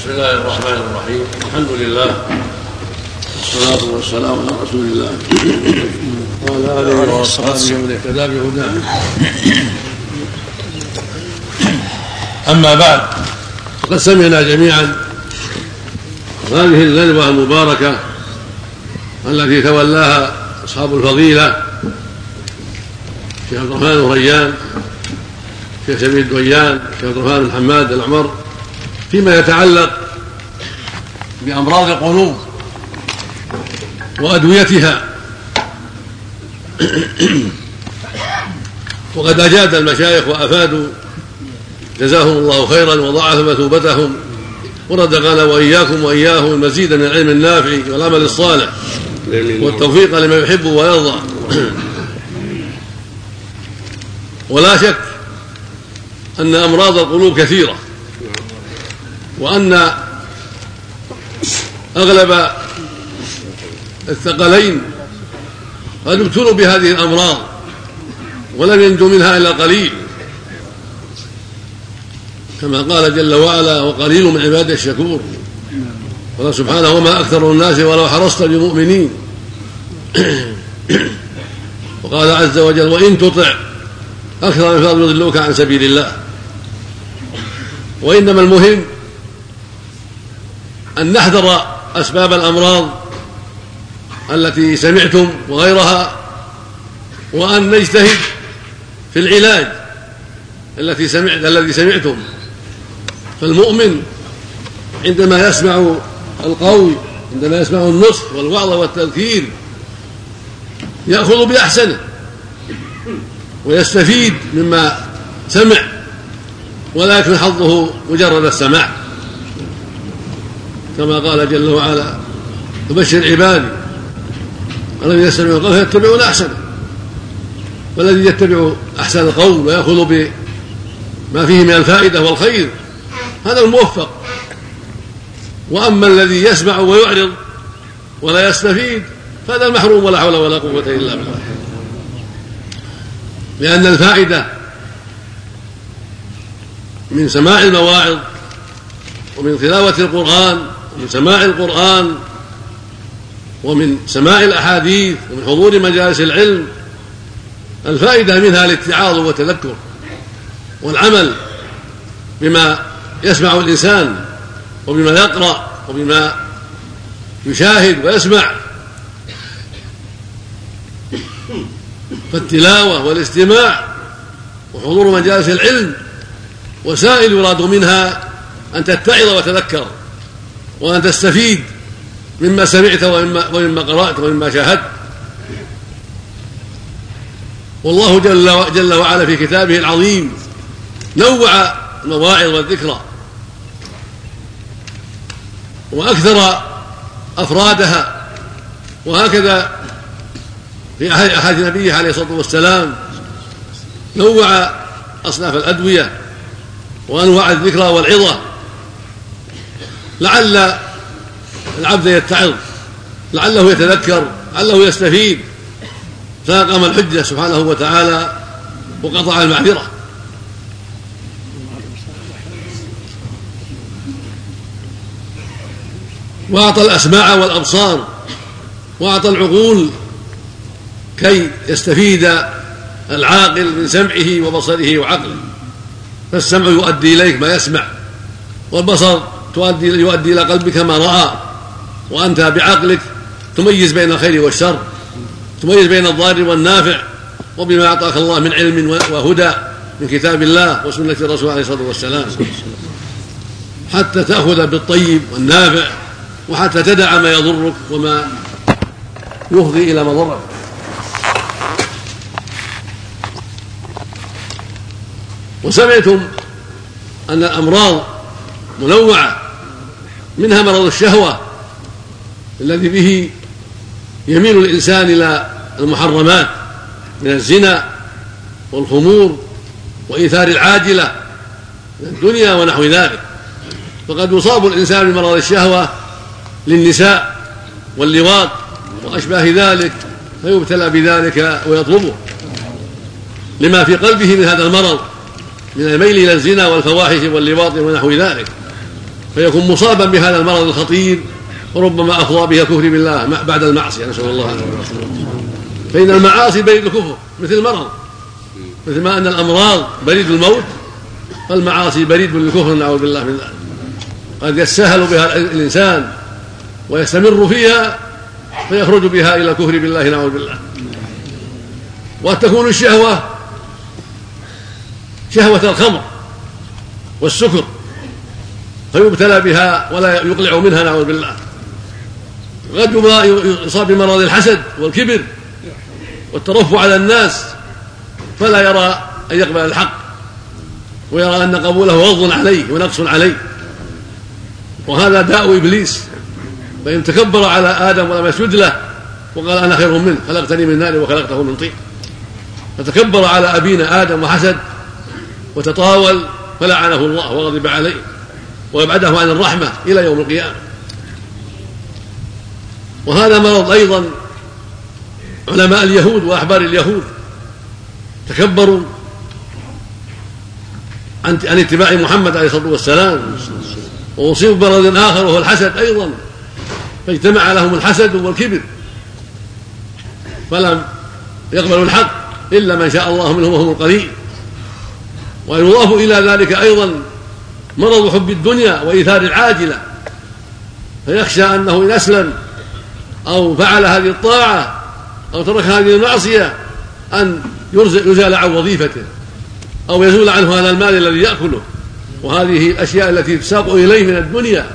بسم الله الرحمن الرحيم. الحمد لله. والصلاة والسلام على رسول الله. وعلى آله وأصحابه ومن اهتدى بهداه. أما بعد. فقد سمعنا جميعا هذه الندوة المباركة التي تولاها أصحاب الفضيلة شيخ عبد الرحمن الريان شيخ سمير الدويان شيخ عبد الرحمن بن حماد العمر فيما يتعلق بأمراض القلوب وأدويتها. وقد أجاد المشايخ وأفادوا جزاهم الله خيرا وضاعف مثوبتهم. ورزقنا وإياكم وإياهم المزيد من العلم النافع والعمل الصالح والتوفيق لما يحب ويرضى. ولا شك أن أمراض القلوب كثيرة. وأن أغلب الثقلين قد ابتلوا بهذه الأمراض ولم ينجو منها إلا قليل. كما قال جل وعلا وقليل من عباده الشكور. قال سبحانه وما أكثر الناس ولو حرصت بمؤمنين. وقال عز وجل وإن تطع أكثر من فضل يضلوك عن سبيل الله. وإنما المهم أن نحذر أسباب الأمراض التي سمعتم وغيرها وأن نجتهد في العلاج التي سمعت الذي سمعتم. فالمؤمن عندما يسمع القول عندما يسمع النصح والوعظ والتذكير يأخذ بأحسنه ويستفيد مما سمع يكفي حظه مجرد السماع. كما قال جل وعلا وبشر عبادي الذين يستمعون القول فيتبعون أحسنه. والذي يتبع أحسن القول ويأخذ بما فيه من الفائدة والخير هذا الموفق. وأما الذي يسمع ويعرض ولا يستفيد فهذا المحروم ولا حول ولا قوة إلا بالله. لأن الفائدة من سماع المواعظ ومن تلاوة القرآن ومن سماع القرآن ومن سماع الأحاديث ومن حضور مجالس العلم الفائدة منها الاتعاظ والتذكر والعمل بما يسمع الإنسان وبما يقرأ وبما يشاهد ويسمع. فالتلاوة والاستماع وحضور مجالس العلم وسائل يراد منها أن تتعظ وتذكر. وأن تستفيد مما سمعت ومما, ومما قرأت ومما شاهدت. والله جل, جل وعلا في كتابه العظيم نوع المواعظ والذكرى. وأكثر أفرادها وهكذا في أحاديث نبيه عليه الصلاة والسلام نوع أصناف الأدوية وأنواع الذكرى والعظة. لعل العبد يتعظ لعله يتذكر لعله يستفيد. فأقام الحجة سبحانه وتعالى وقطع المعذرة. وأعطى الأسماع والأبصار وأعطى العقول كي يستفيد العاقل من سمعه وبصره وعقله. فالسمع يؤدي إليك ما يسمع والبصر تؤدي يؤدي إلى قلبك ما رأى وأنت بعقلك تميز بين الخير والشر تميز بين الضار والنافع وبما أعطاك الله من علم وهدى من كتاب الله وسنة الرسول عليه الصلاة والسلام. حتى تأخذ بالطيب والنافع وحتى تدع ما يضرك وما يفضي إلى مضرك. وسمعتم أن الأمراض منوعة منها مرض الشهوة الذي به يميل الإنسان إلى المحرمات من الزنا والخمور وإيثار العاجلة من الدنيا ونحو ذلك. فقد يصاب الإنسان بمرض الشهوة للنساء واللواط وأشباه ذلك فيبتلى بذلك ويطلبه. لما في قلبه من هذا المرض من الميل إلى الزنا والفواحش واللواط ونحو ذلك. فيكون مصابا بهذا المرض الخطير وربما افضى به الكفر بالله بعد المعصية نسأل الله العافية. فإن المعاصي بريد الكفر مثل المرض. مثل ما أن الأمراض بريد الموت فالمعاصي بريد للكفر نعوذ بالله من ذلك. قد يتساهل بها الإنسان ويستمر فيها فيخرج بها إلى الكفر بالله نعوذ بالله. وقد تكون الشهوة شهوة الخمر والسكر. فيبتلى بها ولا يقلع منها نعوذ بالله. قد يصاب بمرض الحسد والكبر والترفع على الناس فلا يرى أن يقبل الحق ويرى أن قبوله غض عليه ونقص عليه. وهذا داء إبليس. فإن تكبر على آدم ولم يسجد له وقال أنا خير منه خلقتني من نار وخلقته من طين. فتكبر على أبينا آدم وحسد وتطاول فلعنه الله وغضب عليه. ويبعده عن الرحمة إلى يوم القيامة. وهذا مرض أيضا علماء اليهود وأحبار اليهود تكبروا عن عن اتباع محمد عليه الصلاة والسلام. وأصيبوا بمرض آخر وهو الحسد أيضا. فاجتمع لهم الحسد والكبر. فلم يقبلوا الحق إلا من شاء الله منهم وهم القليل. ويضاف إلى ذلك أيضا مرض حب الدنيا وإيثار العاجلة فيخشى أنه إن أسلم أو فعل هذه الطاعة أو ترك هذه المعصية أن يزال عن وظيفته أو يزول عنه هذا المال الذي يأكله. وهذه الأشياء التي تساق إليه من الدنيا.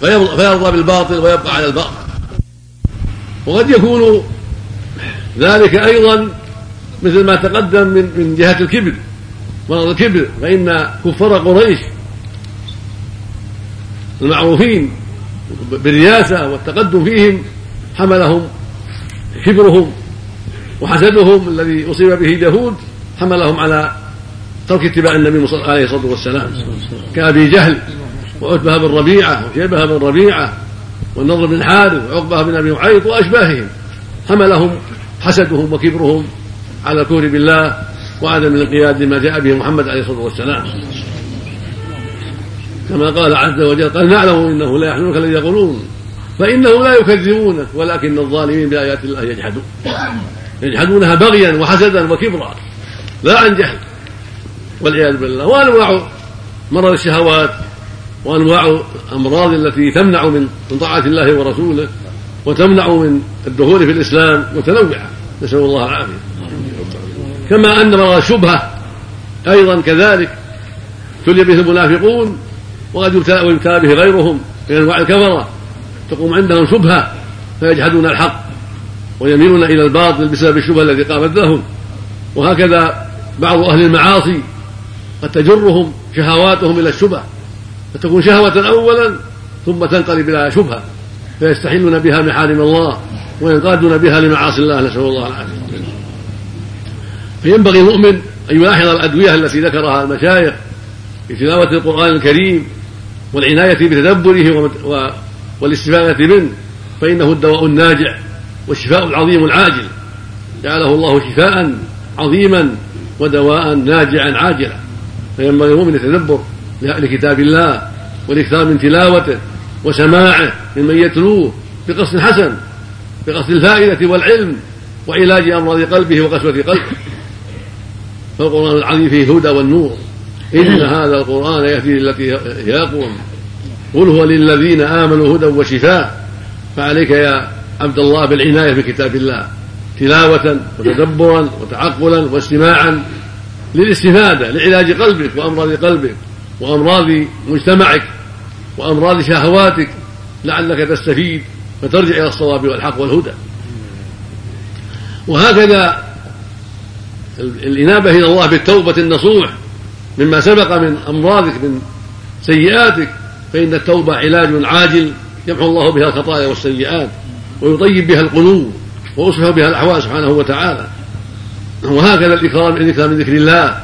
فيرضى بالباطل ويبقى على الباطل. وقد يكون ذلك أيضا مثل ما تقدم من من جهة الكبر. مرض الكبر فإن كفار قريش المعروفين بالرياسة والتقدم فيهم حملهم كبرهم وحسدهم الذي أصيب به داود حملهم على ترك اتباع النبي عليه الصلاة والسلام. كابي جهل وعتبة بن ربيعة وشيبة بن ربيعة والنضر بن حارث وعقبة بن أبي معيط وأشباههم. حملهم حسدهم وكبرهم على الكفر بالله. وعدم الانقياد لما جاء به محمد عليه الصلاة والسلام. كما قال عز وجل قال نعلم إنه لا يحزنك الذي يقولون فانه لا يكذبونك ولكن الظالمين بآيات الله يجحدون. يجحدونها بغيا وحسدا وكبرا لا عن جهل والعياذ بالله. وأنواع مرض الشهوات وأنواع الأمراض التي تمنع من من طاعة الله ورسوله وتمنع من الدخول في الإسلام متنوعة. نسأل الله العافية. كما أن مرض الشبهه أيضا كذلك ابتلي به المنافقون وقد يبتلى به غيرهم من أنواع الكفرة. تقوم عندهم شبهة فيجحدون الحق ويميلون إلى الباطل بسبب الشبهة التي قامت لهم. وهكذا بعض أهل المعاصي قد تجرهم شهواتهم إلى الشبه فتكون شهوة اولا ثم تنقلب إلى شبهة فيستحلون بها محارم الله وينقادون بها لمعاصي الله نسأل الله العافية. فينبغي المؤمن أن يلاحظ الأدوية التي ذكرها المشايخ في تلاوة القرآن الكريم والعناية بتدبره والاستفادة منه فإنه الدواء الناجع والشفاء العظيم العاجل. جعله الله شفاء عظيما ودواء ناجعا عاجلا. فينبغي المؤمن يتدبر لكتاب الله والإكثار من تلاوته وسماعه ممن يتلوه بقصد حسن بقصد الفائدة والعلم وعلاج أمراض قلبه وقسوة قلبه. فالقرآن العظيم فيه هدى والنور. إن هذا القرآن يهدي للتي هي أقوم قل هو للذين آمنوا هدى وشفاء. فعليك يا عبد الله بالعناية بكتاب الله. تلاوة وتدبرا وتعقلا واستماعا للاستفادة لعلاج قلبك وأمراض قلبك وأمراض مجتمعك وأمراض شهواتك. لعلك تستفيد فترجع إلى الصواب والحق والهدى. وهكذا الإنابة إلى الله بالتوبة النصوح مما سبق من أمراضك من سيئاتك فإن التوبة علاج عاجل يمحو الله بها الخطايا والسيئات ويطيب بها القلوب ويصلح بها الأحوال سبحانه وتعالى. وهكذا الإكرام الإكرام من ذكر الله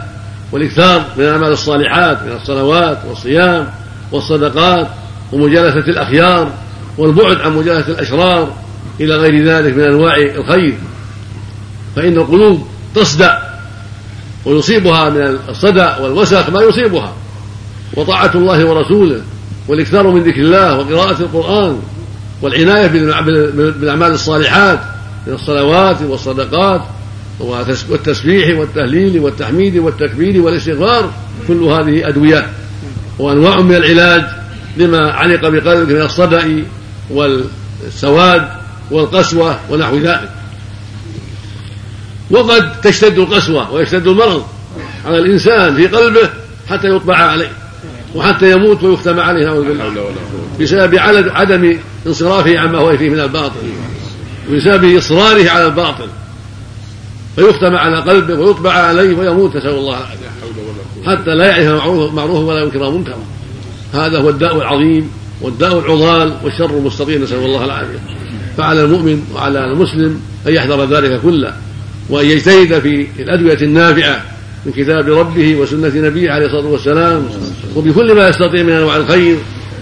والإكثار من الأعمال الصالحات من الصلوات والصيام والصدقات ومجالسة الأخيار والبعد عن مجالسة الأشرار إلى غير ذلك من أنواع الخير. فإن القلوب تصدع ويصيبها من الصدى والوسخ ما يصيبها. وطاعة الله ورسوله والإكثار من ذكر الله وقراءة القرآن والعناية بالأعمال الصالحات من الصلوات والصدقات والتسبيح والتهليل والتحميد والتكبير والاستغفار كل هذه أدوية وأنواع من العلاج لما علق بقلبك من الصدأ والسواد والقسوة ونحو ذلك. وقد تشتد القسوة ويشتد المرض على الإنسان في قلبه حتى يطبع عليه وحتى يموت ويختم عليه نعوذ بالله. بسبب عدم انصرافه عما هو فيه من الباطل. وبسبب إصراره على الباطل. فيختم على قلبه ويطبع عليه ويموت نسأل الله العافية. حتى لا يعرف معروفا ولا ينكر منكرا. هذا هو الداء العظيم والداء العضال والشر المستقيم نسأل الله العافية. فعلى المؤمن وعلى المسلم أن يحذر ذلك كله. وأن يجتهد في الأدوية النافعة من كتاب ربه وسنة نبيه عليه الصلاة والسلام. وبكل ما يستطيع من أنواع الخير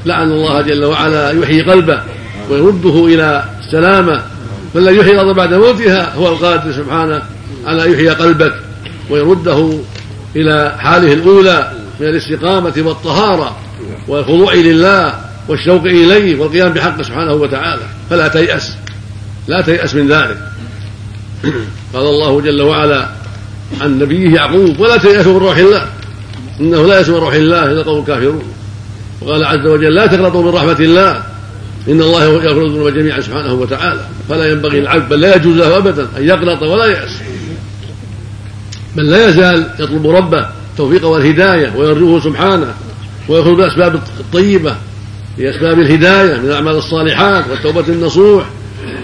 لعل الله جل وعلا يحيي قلبه ويرده إلى السلامة فالذي يحيي الأرض بعد موتها هو القادر سبحانه على يحيي قلبك ويرده إلى حاله الأولى من الاستقامة والطهارة والخضوع لله والشوق إليه والقيام بحقه سبحانه وتعالى. فلا تيأس. لا تيأس من ذلك. قال الله جل وعلا عن نبيه يعقوب ولا تيأسوا من روح الله. إنه لا من روح الله إلا قوم كافرون. وقال عز وجل لا تقنطوا من رحمة الله. إن الله يغفر الذنوب جميعا سبحانه وتعالى. فلا ينبغي العبد بل لا يجوز له أبدا أن يقنط ولا يأس بل لا يزال يطلب ربه التوفيق والهداية ويرجوه سبحانه ويأخذ بالأسباب الطيبة لأسباب الهداية من الأعمال الصالحات والتوبة النصوح.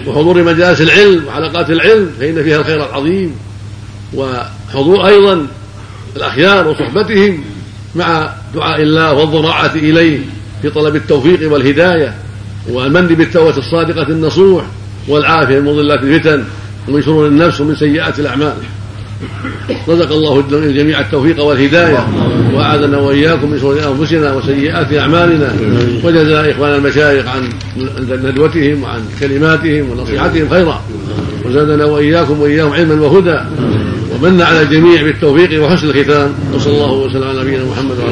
وحضور مجالس العلم وحلقات العلم فإن فيها الخير العظيم. وحضور أيضا الأخيار وصحبتهم مع دعاء الله والضراعة إليه في طلب التوفيق والهداية والمن بالتوبة الصادقة النصوح والعافية من مضلات الفتن ومن شرور النفس ومن سيئات الأعمال. رزق الله الجميع التوفيق والهداية وأعاذنا وإياكم من شرور أنفسنا وسيئات أعمالنا وجزا إخوان المشايخ عن ندوتهم وعن كلماتهم ونصيحتهم خيرا. وزادنا وإياكم وإياهم علما وهدى. ومن على الجميع بالتوفيق وحسن الختام. وصلى الله وسلم على نبينا محمد وعلى